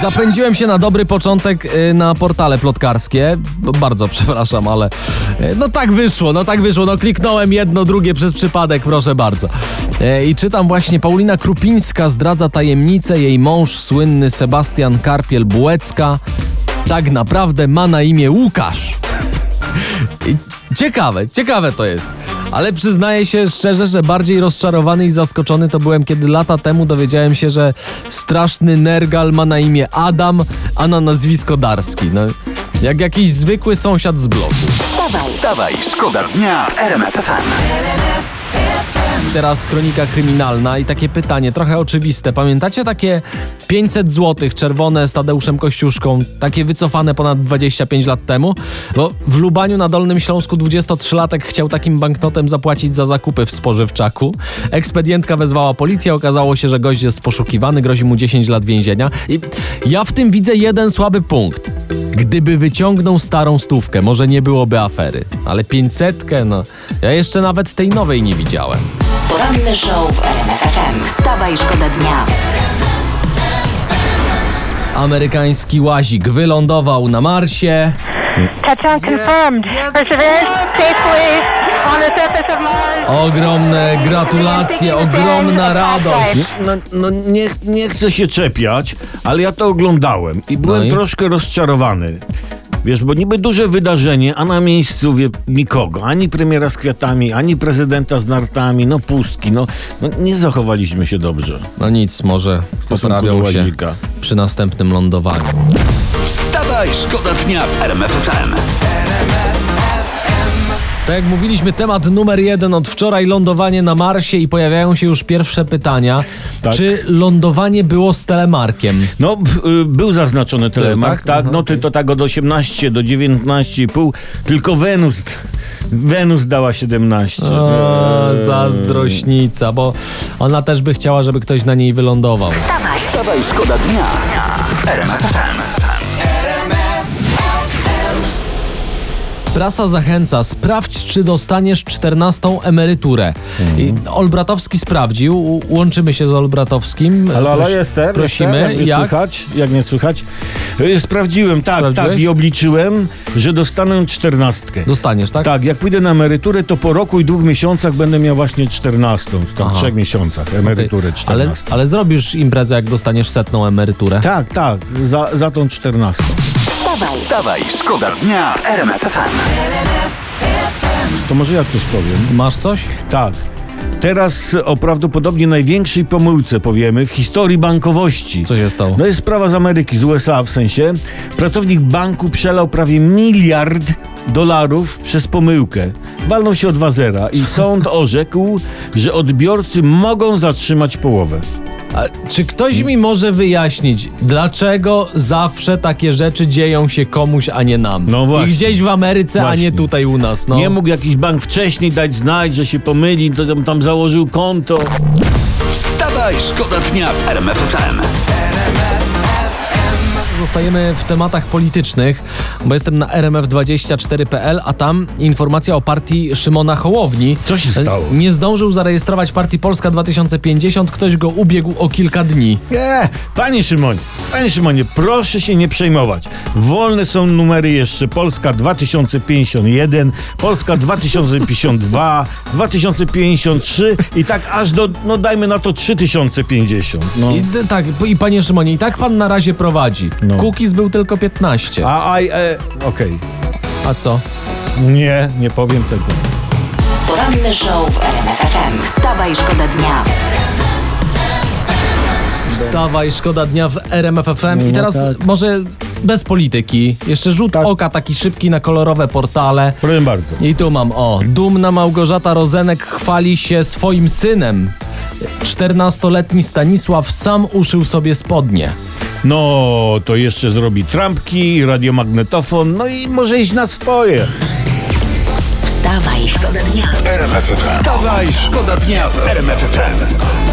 Zapędziłem się na dobry początek y, na portale plotkarskie. Bardzo przepraszam, ale y, no tak wyszło, no tak wyszło. No kliknąłem jedno, drugie przez przypadek, proszę bardzo. Y, I czytam właśnie, Paulina Krupińska zdradza tajemnicę. Jej mąż, słynny Sebastian Karpiel-Bułecka, tak naprawdę ma na imię Łukasz. Ciekawe, ciekawe to jest. Ale przyznaję się szczerze, że bardziej rozczarowany i zaskoczony to byłem, kiedy lata temu dowiedziałem się, że straszny nergal ma na imię Adam, a na nazwisko Darski. No, jak jakiś zwykły sąsiad z bloku. Wstawaj, Wstawaj, szkoda dnia w RMF. Teraz kronika kryminalna i takie pytanie, trochę oczywiste. Pamiętacie takie 500 zł czerwone z Tadeuszem Kościuszką, takie wycofane ponad 25 lat temu? Bo w Lubaniu na Dolnym Śląsku 23-latek chciał takim banknotem zapłacić za zakupy w spożywczaku. Ekspedientka wezwała policję, okazało się, że gość jest poszukiwany, grozi mu 10 lat więzienia. I ja w tym widzę jeden słaby punkt. Gdyby wyciągnął starą stówkę, może nie byłoby afery. Ale 500, no, ja jeszcze nawet tej nowej nie widziałem. Poranny show w RMF FM. Wstawaj, szkoda dnia. Amerykański łazik wylądował na Marsie. Touchdown confirmed. Perseverance safely on the surface of Mars. Ogromne gratulacje, ogromna radość. No, no nie, nie chcę się czepiać, ale ja to oglądałem i byłem No i? troszkę rozczarowany. Wiesz, bo niby duże wydarzenie, a na miejscu wie, nikogo. Ani premiera z kwiatami, ani prezydenta z nartami, no pustki. No, no nie zachowaliśmy się dobrze. No nic, może poprawią się przy następnym lądowaniu. Wstawaj, szkoda dnia w RMF FM. Tak jak mówiliśmy, temat numer jeden od wczoraj lądowanie na Marsie i pojawiają się już pierwsze pytania. Tak. Czy lądowanie było z telemarkiem? No, y, był zaznaczony telemark, tak? tak, Aha. no ty to tak od 18 do 19,5, tylko Wenus, Wenus dała 17. O, Eee. zazdrośnica, bo ona też by chciała, żeby ktoś na niej wylądował. Wstawaj, szkoda dnia Prasa zachęca, sprawdź, czy dostaniesz 14 emeryturę. I Olbratowski sprawdził, łączymy się z Olbratowskim. Halo, halo, Proś- jestem. Prosimy, jestem, jak, nie jak? Słychać, jak nie słychać? Y, Sprawdziłem, tak, Sprawdziłeś? tak i obliczyłem, że dostanę czternastkę. Dostaniesz, tak? Tak, jak pójdę na emeryturę, to po roku i dwóch miesiącach będę miał właśnie czternastą, w tam Aha. trzech miesiącach emeryturę ale, czternastą. ale zrobisz imprezę, jak dostaniesz setną emeryturę. Tak, tak, za, za tą czternastą. Wstawaj, Wstawaj, szkoda dnia w RMF FM. To może ja coś powiem. Masz coś? Tak. Teraz o prawdopodobnie największej pomyłce powiemy w historii bankowości. Co się stało? No jest sprawa z Ameryki, z USA w sensie. Pracownik banku przelał prawie miliard dolarów przez pomyłkę. Walnął się o dwa zera i sąd orzekł, że odbiorcy mogą zatrzymać połowę. A czy ktoś mi może wyjaśnić, dlaczego zawsze takie rzeczy dzieją się komuś, a nie nam? No właśnie. I gdzieś w Ameryce, a Właśnie. nie tutaj u nas. No. Nie mógł jakiś bank wcześniej dać znać, że się pomyli, to tam, tam założył konto. Wstawaj, szkoda dnia w RMF FM. Zostajemy w tematach politycznych, bo jestem na rmf24.pl, a tam informacja o partii Szymona Hołowni. Co się stało? Nie zdążył zarejestrować partii Polska 2050, ktoś go ubiegł o kilka dni. Nie, panie Szymonie, panie Szymonie, proszę się nie przejmować. Wolne są numery jeszcze. Polska 2051, Polska 2052, 2053 i tak aż do, no dajmy na to 3050. No. I, d- tak, i panie Szymonie, i tak pan na razie prowadzi. No. Cookies był tylko 15. A, A, a, e, okej. co? Nie, nie powiem tego. poranny show w RMF FM. Wstawaj, szkoda dnia. Wstawaj, szkoda dnia w RMF FM. I teraz tak. może bez polityki. Jeszcze rzut Tak. oka taki szybki na kolorowe portale. Proszę bardzo. I tu mam, o, dumna Małgorzata Rozenek chwali się swoim synem. 14-letni Stanisław sam uszył sobie spodnie. No, to jeszcze zrobi trampki, radiomagnetofon, no i może iść na swoje. Wstawaj, szkoda dnia. RMF FM. Wstawaj, szkoda dnia w RMF FM.